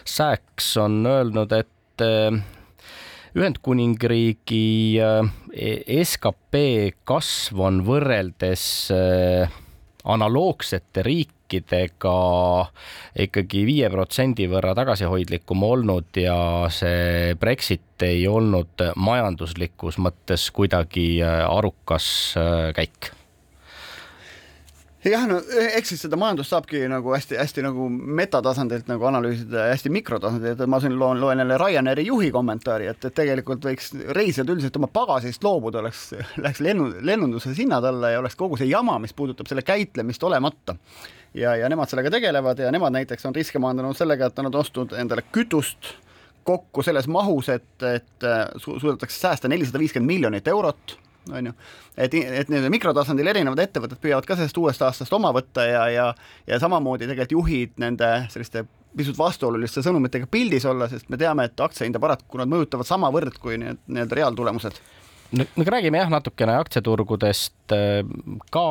Sachs on öelnud, et Ühendkuningriigi äh, skp kasv on võrreldes äh, analoogsete riikidega ikkagi viie protsendi võrra tagasihoidlikum olnud ja see Brexit ei olnud majanduslikus mõttes kuidagi äh, arukas käik jah, no e-, eks siis seda majandust saabki nagu hästi-hästi nagu metatasandilt nagu analüüsida hästi mikrotasandilt, et ma siin loen, loen jälle Ryanairi juhi kommentaari, et, et tegelikult võiks reisijad üldiselt oma pagasist loobuda, oleks, läheks lennu, lennunduses hinnad alla ja oleks kogu see jama, mis puudutab selle käitlemist olemata. ja, ja nemad sellega tegelevad ja nemad näiteks on riske maandanud sellega, et nad on ostnud endale kütust kokku selles mahus, et, et su suudetakse säästa nelisada viiskümmend miljonit eurot on ju. et, et nii-öelda mikrotasandil erinevad ettevõtted püüavad ka sellest uuest aastast oma võtta ja, ja ja samamoodi tegelikult juhid nende selliste pisut vastuoluliste sõnumitega pildis olla, sest me teame, et aktsiahinda paraku nad mõjutavad samavõrd kui need nii-öelda reaaltulemused. no räägime jah, natukene aktsiaturgudest ka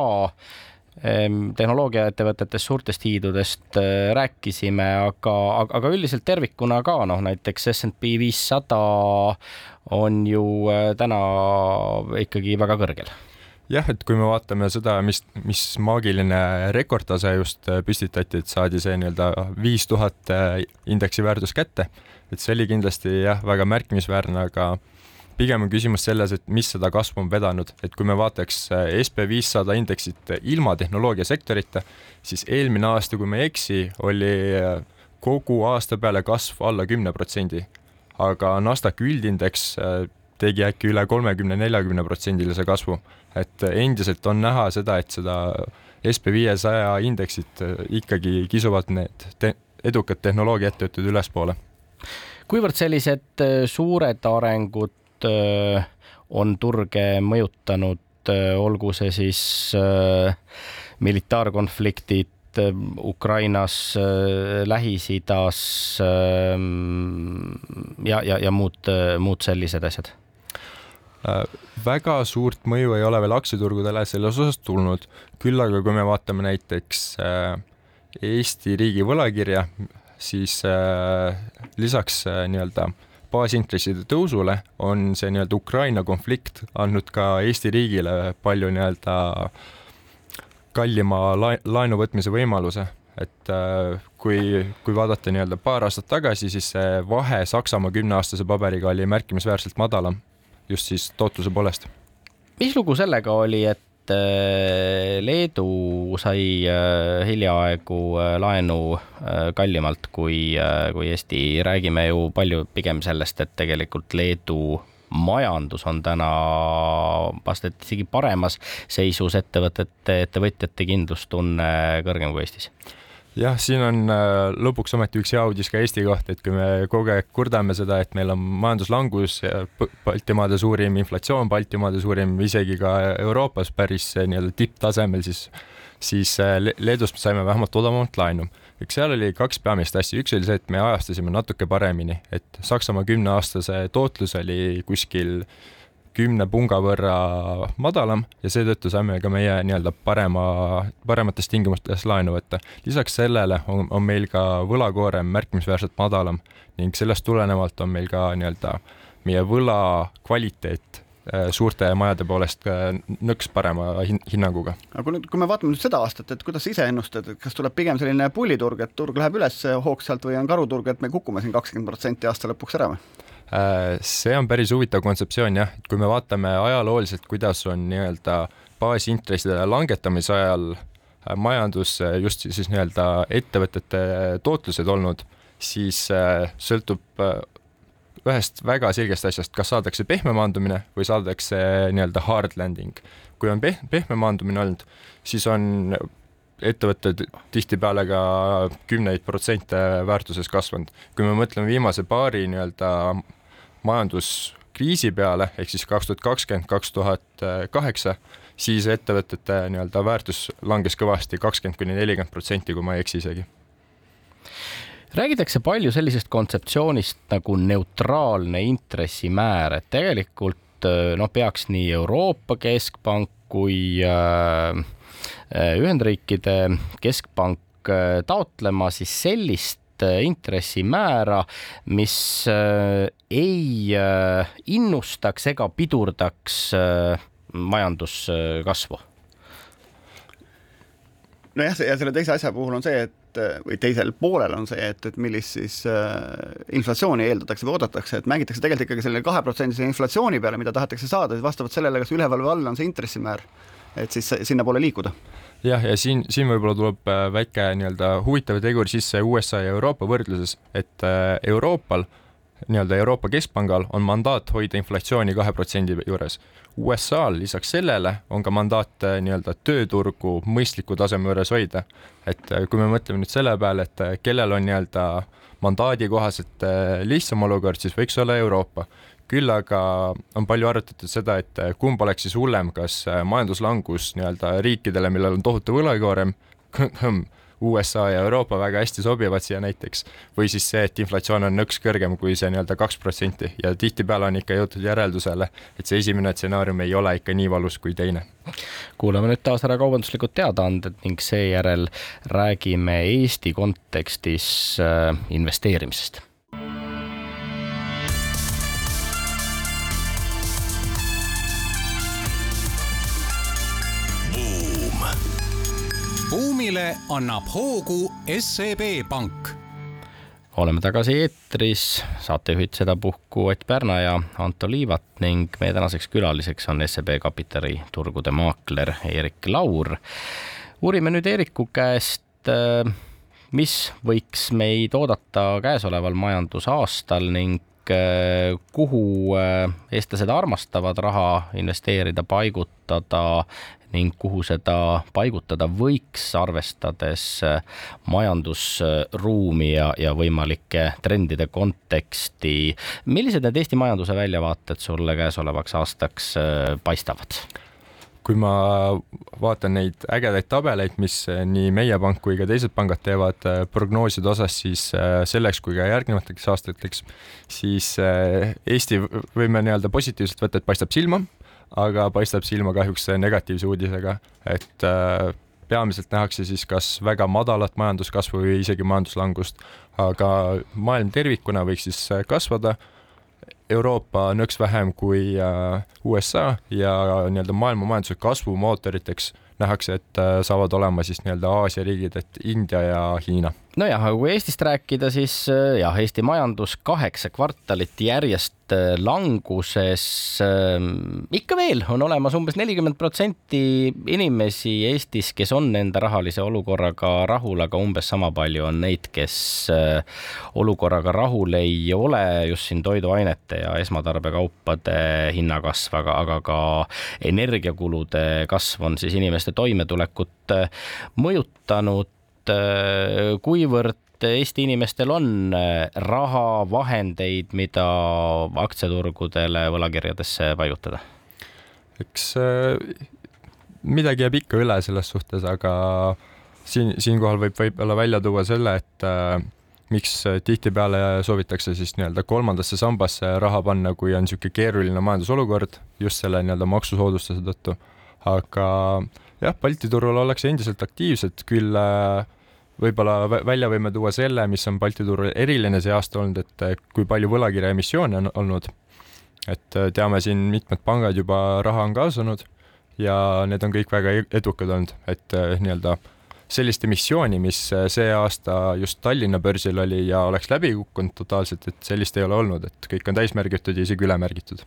tehnoloogiaettevõtetest, suurtest hiidudest äh, rääkisime, aga, aga üldiselt tervikuna ka noh, näiteks SNP viissada on ju äh, täna ikkagi väga kõrgel. Jah, et kui me vaatame seda, mis, mis maagiline rekordtase just äh, püstitati, et saadi see nii-öelda viis tuhat indeksi väärtus kätte, et see oli kindlasti jah, väga märkimisväärne, aga pigem on küsimus selles, et mis seda kasvu on vedanud, et kui me vaataks äh, SB viissada indeksit ilma tehnoloogiasektorita, siis eelmine aasta, kui ma ei eksi, oli äh, kogu aasta peale kasv alla kümne protsendi. aga Nasdaqi üldindeks äh, tegi äkki üle kolmekümne, neljakümne protsendilise kasvu, et endiselt on näha seda, et seda SB viiesaja indeksit ikkagi kisuvad need te edukad tehnoloogiaettevõtted ülespoole. Kuivõrd sellised suured arengud Äh, on turge mõjutanud, äh, olgu see siis äh, militaarkonfliktid Ukrainas, Lähis-Idas ja, ja, ja muud, muud sellised asjad? väga suurt mõju ei ole veel aktsiaturgudele selles osas tulnud, küll aga kui me vaatame näiteks Eesti riigi võlakirja, siis lisaks nii-öelda äh, baasintresside tõusule on see nii-öelda Ukraina konflikt andnud ka Eesti riigile palju nii-öelda kallima laenu võtmise võimaluse, et äh, kui, kui vaadata nii-öelda paar aastat tagasi, siis see vahe Saksamaa kümneaastase paberiga oli märkimisväärselt madalam, just siis tootluse poolest. mis lugu sellega oli, et Äh, Leedu sai äh, hiljaaegu äh, laenu kallimalt kui, kui Eesti, räägime ju palju pigem sellest, et tegelikult Leedu majandus on täna vast et isegi paremas seisus, ettevõtete, ettevõtjate kindlustunne kõrgem kui Eestis jah, siin on äh, lõpuks ometi üks hea uudis ka Eesti kohta, et kui me kogu aeg kurdame seda, et meil on majanduslangus, Baltimaade suurim inflatsioon, Baltimaade suurim isegi ka Euroopas päris äh, nii-öelda tipptasemel, siis siis äh, Leedust saime vähemalt odavamalt laenu. eks seal oli kaks peamist asja, üks oli see, et me ajastasime natuke paremini, et Saksamaa kümneaastase tootlus oli kuskil kümne punga võrra madalam ja seetõttu saime ka meie nii-öelda parema, paremates tingimustes laenu võtta. lisaks sellele on, on meil ka võlakoorem märkimisväärselt madalam ning sellest tulenevalt on meil ka nii-öelda meie võla kvaliteet äh, suurte majade poolest nõks parema hin hinnanguga. aga kui nüüd, kui me vaatame nüüd seda aastat, et kuidas sa ise ennustad, et kas tuleb pigem selline pulliturg, et turg läheb üles hoogsalt või on karuturg, et me kukume siin kakskümmend protsenti aasta lõpuks ära või? Äh, see on päris huvitav kontseptsioon jah, et kui me vaatame ajalooliselt, kuidas on nii-öelda baasintresside langetamise ajal äh, majandus just siis nii-öelda ettevõtete tootlused olnud, siis äh, sõltub ühest väga selgest asjast, kas saadakse pehme maandumine või saadakse nii-öelda hard landing. kui on peh-, pehme maandumine olnud, siis on ettevõtted tihtipeale ka kümneid protsente väärtuses kasvanud. kui me mõtleme viimase paari nii-öelda majanduskriisi peale, ehk siis kaks tuhat kakskümmend, kaks tuhat kaheksa, siis ettevõtete nii-öelda väärtus langes kõvasti, kakskümmend kuni nelikümmend protsenti, kui ma ei eksi isegi. Räägitakse palju sellisest kontseptsioonist nagu neutraalne intressimäär, et tegelikult noh, peaks nii Euroopa Keskpank kui äh, Ühendriikide keskpank äh, taotlema siis sellist Äh, intressimäära, mis äh, ei äh, innustaks ega pidurdaks majanduskasvu. Nojah, ja selle teise asja puhul on see, et või teisel poolel on see, et, et millist siis äh, inflatsiooni eeldatakse või oodatakse, et mängitakse tegelikult ikkagi selle kaheprotsendise inflatsiooni peale, mida tahetakse saada, vastavalt sellele, kas üleval või all on see intressimäär, et siis sinnapoole liikuda jah, ja siin, siin võib-olla tuleb äh, väike nii-öelda huvitav tegur sisse USA ja Euroopa võrdluses, et äh, Euroopal, nii-öelda Euroopa Keskpangal on mandaat hoida inflatsiooni kahe protsendi juures. USA-l lisaks sellele on ka mandaat äh, nii-öelda tööturgu mõistliku taseme juures hoida. et kui me mõtleme nüüd selle peale, et kellel on nii-öelda mandaadi kohaselt lihtsam olukord, siis võiks olla Euroopa küll aga on palju arutatud seda, et kumb oleks siis hullem, kas majanduslangus nii-öelda riikidele, millel on tohutu võlakoorem, USA ja Euroopa väga hästi sobivad siia näiteks, või siis see, et inflatsioon on nõks kõrgem kui see nii-öelda kaks protsenti ja tihtipeale on ikka jõutud järeldusele, et see esimene stsenaarium ei ole ikka nii valus kui teine. kuulame nüüd taas ära kaubanduslikud teadaanded ning seejärel räägime Eesti kontekstis äh, investeerimisest buumile annab hoogu SEB Pank. oleme tagasi eetris, saatejuhid sedapuhku Ott Pärna ja Anto Liivat ning meie tänaseks külaliseks on SEB kapitaliturgude maakler Eerik Laur. uurime nüüd Eeriku käest, äh, mis võiks meid oodata käesoleval majandusaastal ning kuhu äh, eestlased armastavad raha investeerida, paigutada ning kuhu seda paigutada võiks, arvestades äh, majandusruumi ja, ja võimalike trendide konteksti. millised need Eesti majanduse väljavaated sulle käesolevaks aastaks äh, paistavad? Kui ma vaatan neid ägedaid tabeleid, mis äh, nii meie pank kui ka teised pangad teevad prognooside osas, siis selleks kui ka järgnevateks aastateks, siis Eesti võime nii-öelda positiivselt võtta, et paistab silma aga paistab silma kahjuks negatiivse uudisega, et äh, peamiselt nähakse siis kas väga madalat majanduskasvu või isegi majanduslangust, aga maailm tervikuna võiks siis äh, kasvada. Euroopa nõks vähem kui äh, USA ja nii-öelda maailma majanduse kasvumootoriteks nähakse, et saavad olema siis nii-öelda Aasia riigid, et India ja Hiina nojah, aga kui Eestist rääkida, siis jah, Eesti majandus kaheksa kvartalit järjest Äh, languses. Ähm, ikka veel on olemas umbes nelikümmend protsenti inimesi Eestis, kes on enda rahalise olukorraga rahul, aga umbes sama palju on neid, kes äh, olukorraga rahul ei ole just siin toiduainete ja esmatarbekaupade hinnakasv, aga, aga ka energiakulude kasv on siis inimeste toimetulekut äh, mõjutanud kuivõrd Eesti inimestel on äh, raha, vahendeid, mida aktsiaturgudele, võlakirjadesse paigutada? eks äh, midagi jääb ikka üle selles suhtes, aga siin, siinkohal võib võib-olla välja tuua selle, et äh, miks tihtipeale soovitakse siis nii-öelda kolmandasse sambasse raha panna, kui on niisugune keeruline majandusolukord just selle nii-öelda maksusoodustuse tõttu. aga jah, Balti turul ollakse endiselt aktiivsed, küll äh, võib-olla välja võime tuua selle, mis on Balti turul eriline see aasta olnud, et kui palju võlakirja emissioone on olnud. et eh, teame, siin mitmed pangad juba raha on kaasanud ja need on kõik väga e-, edukad olnud, et eh, nii-öelda sellist emissiooni, mis see aasta just Tallinna börsil oli ja oleks läbi kukkunud totaalselt, et sellist ei ole olnud, et kõik on täismärgitud ja isegi ülemärgitud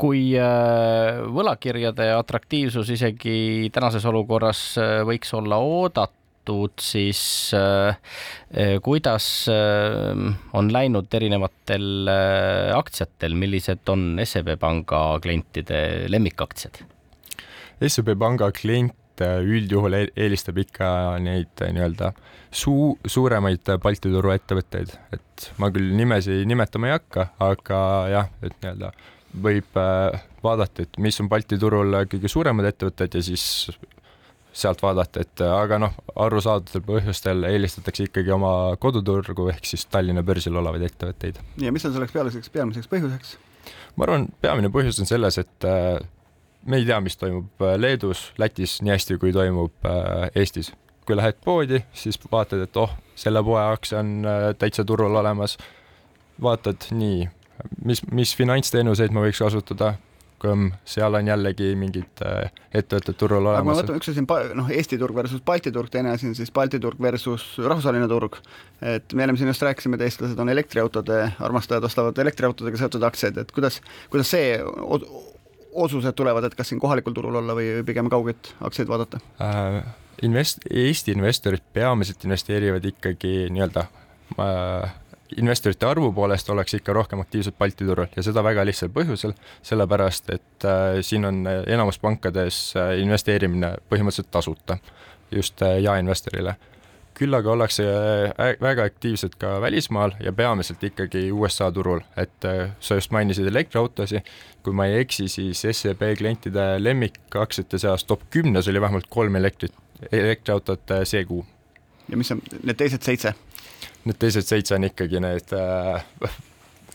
kui äh, võlakirjade atraktiivsus isegi tänases olukorras äh, võiks olla oodatud, siis äh, kuidas on läinud erinevatel aktsiatel, millised on SEB Panga klientide lemmikaktsiad? SEB Panga klient üldjuhul e-, eelistab ikka neid nii-öelda suu-, suuremaid Balti turu ettevõtteid, et ma küll nimesi nimetama ei hakka, aga jah, et nii-öelda võib äh, vaadata, et mis on Balti turul kõige suuremad ettevõtted ja siis sealt vaadata, et äh, aga noh, arusaadavatel põhjustel eelistatakse ikkagi oma koduturgu ehk siis Tallinna börsil olevaid ettevõtteid. ja mis on selleks pealiseks, peamiseks põhjuseks? ma arvan, peamine põhjus on selles, et äh, me ei tea, mis toimub Leedus, Lätis nii hästi, kui toimub Eestis. kui lähed poodi, siis vaatad, et oh, selle poe aktsia on täitsa turul olemas, vaatad nii mis, mis finantsteenuseid ma võiks kasutada, seal on jällegi mingid äh, ettevõtted turul olemas. aga ma mõtlen, üks asi on noh, Eesti turg versus Balti turg, teine asi on siis Balti turg versus rahvusvaheline turg. et me ennem siin just rääkisime, et eestlased on elektriautode armastajad, ostavad elektriautodega seotud aktsiaid, et kuidas, kuidas see otsused tulevad, et kas siin kohalikul turul olla või pigem kaugeid aktsiaid vaadata äh,? Invest-, Eesti investorid peamiselt investeerivad ikkagi nii-öelda äh, investorite arvu poolest oleks ikka rohkem aktiivsed Balti turul ja seda väga lihtsal põhjusel, sellepärast et äh, siin on enamus pankades äh, investeerimine põhimõtteliselt tasuta just äh, jaeinvestorile. küll aga ollakse äh, väga aktiivsed ka välismaal ja peamiselt ikkagi USA turul, et äh, sa just mainisid elektriautosid, kui ma ei eksi, siis SEB klientide lemmikaktsiate seas top kümnes oli vähemalt kolm elektrit, elektriautot see kuu. ja mis on need teised seitse? Need teised seitse on ikkagi need äh,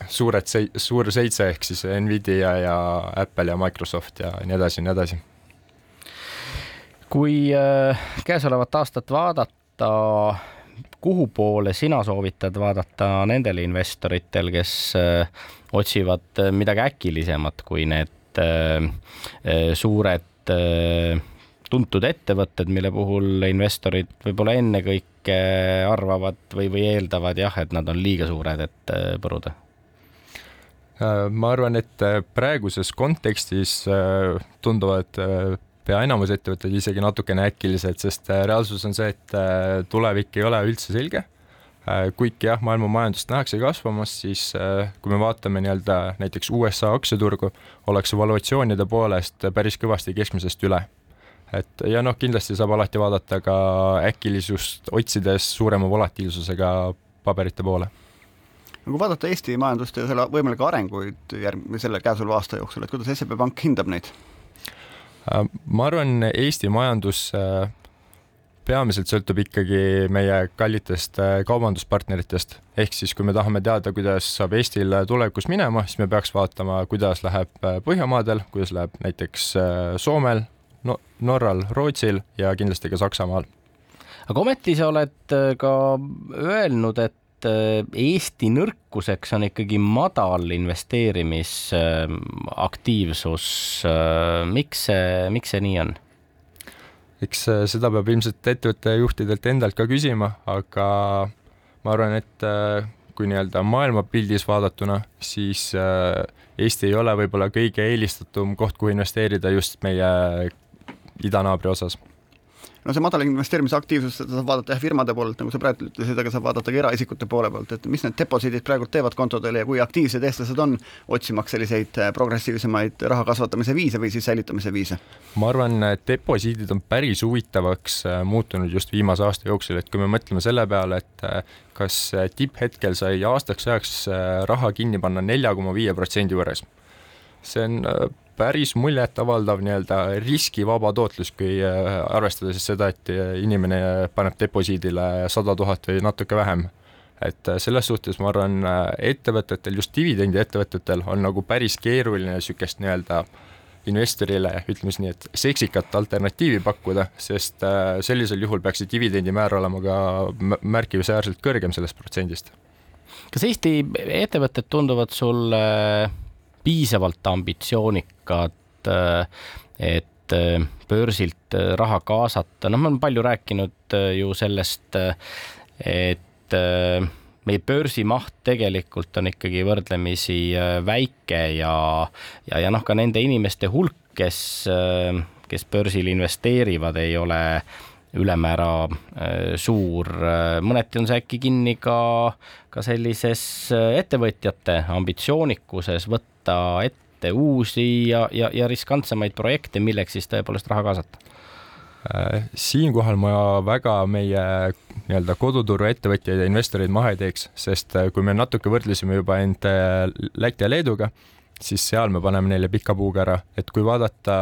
suured, suur seitse ehk siis Nvidia ja Apple ja Microsoft ja nii edasi ja nii edasi. kui äh, käesolevat aastat vaadata, kuhu poole sina soovitad vaadata nendel investoritel, kes äh, otsivad midagi äkilisemat kui need äh, suured tuntud ettevõtted, mille puhul investorid võib-olla ennekõike arvavad või, või eeldavad jah, et nad on liiga suured, et põruda Äh, ma arvan, et äh, praeguses kontekstis äh, tunduvad pea enamus ettevõtted isegi natukene äkilised, sest reaalsus on see, et tulevik ei ole üldse selge. kuigi jah, maailma majandust nähakse kasvamas, siis kui me vaatame nii-öelda näiteks USA aktsiaturgu, ollakse valuatsioonide poolest päris kõvasti keskmisest üle. Et ja noh, kindlasti saab alati vaadata ka äkilisust otsides suurema volatiilsusega paberite poole kui vaadata Eesti majandust ja selle võimalikke arenguid järg-, selle käesoleva aasta jooksul, et kuidas SEB Pank hindab neid? Äh, ma arvan, Eesti majandus äh, peamiselt sõltub ikkagi meie kallitest äh, kaubanduspartneritest, ehk siis kui me tahame teada, kuidas saab Eestil tulevikus minema, siis me peaks vaatama, kuidas läheb Põhjamaadel, kuidas läheb näiteks Soomel no,, Norral, Rootsil ja kindlasti ka Saksamaal. aga ometi sa oled ka öelnud, et äh, Eesti nõrkuseks on ikkagi madal investeerimisaktiivsus. Äh, miks see, miks see nii on? eks äh, seda peab ilmselt ettevõtte juhtidelt endalt ka küsima, aga ma arvan, et kui nii-öelda maailmapildis vaadatuna, siis Eesti ei ole võib-olla kõige eelistatum koht, kuhu investeerida just meie idanaabri osas no see madal investeerimisaktiivsus, seda saab vaadata jah firmade poolelt, nagu sa praegu ütlesid, aga saab vaadata ka eraisikute poole pealt, et mis need deposiidid praegu teevad kontodel ja kui aktiivsed eestlased on otsimaks selliseid äh, progressiivsemaid raha kasvatamise viise või siis säilitamise viise? ma arvan, deposiidid on päris huvitavaks äh, muutunud just viimase aasta jooksul, et kui me mõtleme selle peale, et äh, kas tipphetkel sai aastaks ajaks raha kinni panna nelja koma viie protsendi juures, see on päris muljetavaldav nii-öelda riskivaba tootlus, kui äh, arvestada siis seda, et äh, inimene paneb deposiidile sada tuhat või natuke vähem. et äh, selles suhtes ma arvan, ettevõtetel, just dividendiettevõtetel on nagu päris keeruline niisugust nii-öelda investorile, ütleme siis nii, et seksikat alternatiivi pakkuda, sest sellisel juhul peaks see dividendimäär olema ka märkimisväärselt kõrgem sellest protsendist. kas Eesti ettevõtted tunduvad sulle piisavalt ambitsioonikad, et äh, börsilt äh, raha kaasata, noh, me oleme palju rääkinud äh, ju sellest, et meie börsimaht tegelikult on ikkagi võrdlemisi väike ja, ja, ja noh, ka nende inimeste hulk, kes, kes börsil investeerivad, ei ole ülemäära suur. mõneti on see äkki kinni ka, ka sellises ettevõtjate ambitsioonikuses võtta ette uusi ja, ja, ja riskantsemaid projekte, milleks siis tõepoolest raha kaasata? Äh, siinkohal ma väga meie nii-öelda koduturu ettevõtjaid ja investoreid maha ei teeks, sest äh, kui me natuke võrdlesime juba end äh, Läti ja Leeduga, siis seal me paneme neile pika puuga ära, et kui vaadata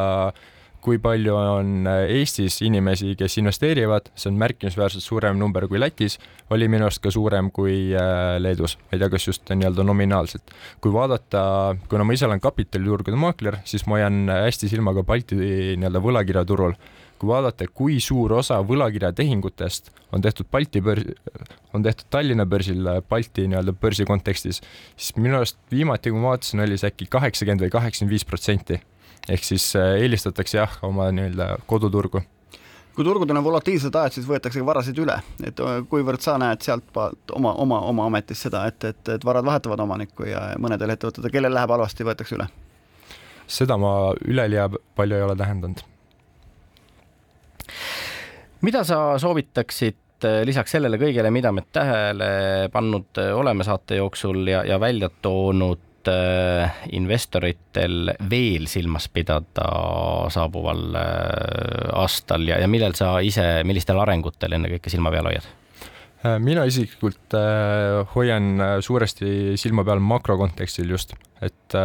kui palju on äh, Eestis inimesi, kes investeerivad, see on märkimisväärselt suurem number kui Lätis, oli minu arust ka suurem kui äh, Leedus, ma ei tea, kas just nii-öelda nominaalselt. kui vaadata, kuna ma ise olen kapitaliturgude maakler, siis ma hoian hästi silma ka Balti nii-öelda võlakirjaturul. kui vaadata, kui suur osa võlakirjatehingutest on tehtud Balti börs, on tehtud Tallinna börsil Balti nii-öelda börsi kontekstis, siis minu arust viimati, kui ma vaatasin, oli see äkki kaheksakümmend või kaheksakümmend viis protsenti ehk siis äh, eelistatakse jah, oma nii-öelda koduturgu kui turgudel on volatiilsed ajad, siis võetakse ka varasid üle, et äh, kuivõrd sa näed sealtpoolt oma, oma, oma ametis seda, et, et, et varad vahetavad omanikku ja mõnedel ettevõtetel, kellel läheb halvasti, võetakse üle? seda ma üleliia palju ei ole tähendanud. mida sa soovitaksid äh, lisaks sellele kõigele, mida me tähele pannud oleme saate jooksul ja, ja välja toonud investoritel veel silmas pidada saabuval äh, aastal ja, ja millel sa ise, millistel arengutel ennekõike silma peal hoiad? Äh, mina isiklikult hoian suuresti silma peal makrokontekstil just, et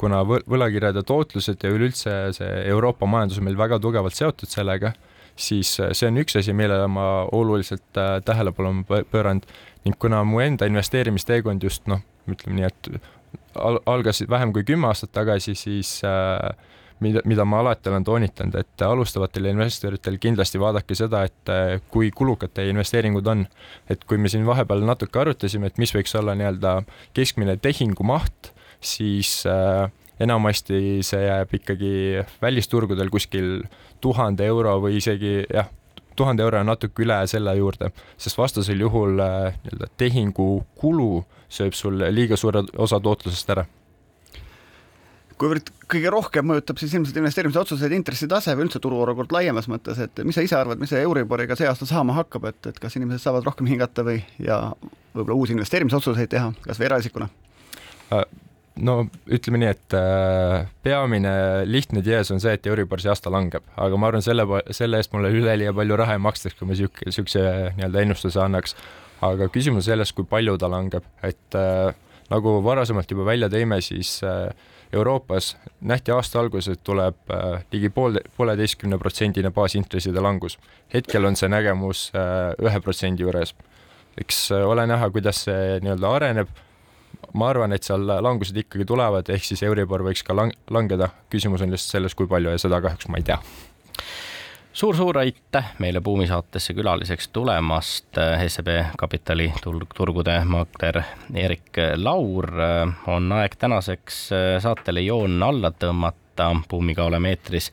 kuna võlakirjade tootlused ja üleüldse see Euroopa majandus on meil väga tugevalt seotud sellega, siis see on üks asi, millele ma oluliselt tähelepanu pööranud ning kuna mu enda investeerimisteekond just noh, ütleme nii, et al algas vähem kui kümme aastat tagasi, siis äh, mida, mida ma alati olen toonitanud, et alustavatel investoritel kindlasti vaadake seda, et äh, kui kulukad teie investeeringud on. et kui me siin vahepeal natuke arutasime, et mis võiks olla nii-öelda keskmine tehingumaht, siis äh, enamasti see jääb ikkagi välisturgudel kuskil tuhande euro või isegi jah, tuhande euro ja natuke üle selle juurde, sest vastasel juhul äh, nii-öelda tehingu kulu sööb sul liiga suure osa tootlusest ära kuivõrd kõige rohkem mõjutab siis ilmselt investeerimisotsuseid intressitase või üldse turuolukord laiemas mõttes, et mis sa ise arvad, mis see Euriboriga see aasta saama hakkab, et, et kas inimesed saavad rohkem hingata või, ja võib-olla uusi investeerimisotsuseid teha, kas või eraisikuna? Äh, no ütleme nii, et äh, peamine lihtne tees on see, et Euribor see aasta langeb, aga ma arvan, selle, selle eest mulle üleliia palju raha ei makstaks, kui ma sihuke, siukse nii-öelda ennustuse annaks. aga küsimus selles, kui palju ta langeb, et äh, nagu varasemalt juba välja tõime, siis äh, Euroopas nähti aasta alguses, et tuleb äh, ligi pool, pooleteistkümne protsendine baasintresside langus. hetkel on see nägemus äh, ühe protsendi juures. eks äh, ole näha, kuidas see nii-öelda areneb ma arvan, et seal langused ikkagi tulevad, ehk siis Euribor võiks ka lang langeda, küsimus on lihtsalt selles, kui palju ja seda kahjuks ma ei tea suur-suur aitäh meile Buumi saatesse külaliseks tulemast, SEB Kapitali turgude maakler Erik Laur. on aeg tänaseks saatele joon alla tõmmata. Buumiga oleme eetris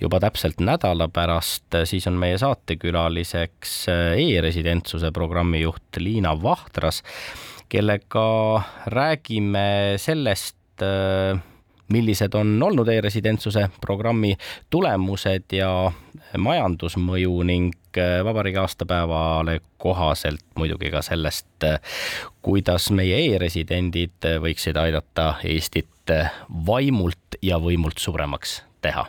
juba täpselt nädala pärast, siis on meie saatekülaliseks e-residentsuse programmijuht Liina Vahtras, kellega räägime sellest, millised on olnud e-residentsuse programmi tulemused ja majandusmõju ning äh, vabariigi aastapäevale kohaselt muidugi ka sellest, äh, kuidas meie e-residendid võiksid aidata Eestit äh, vaimult ja võimult suuremaks teha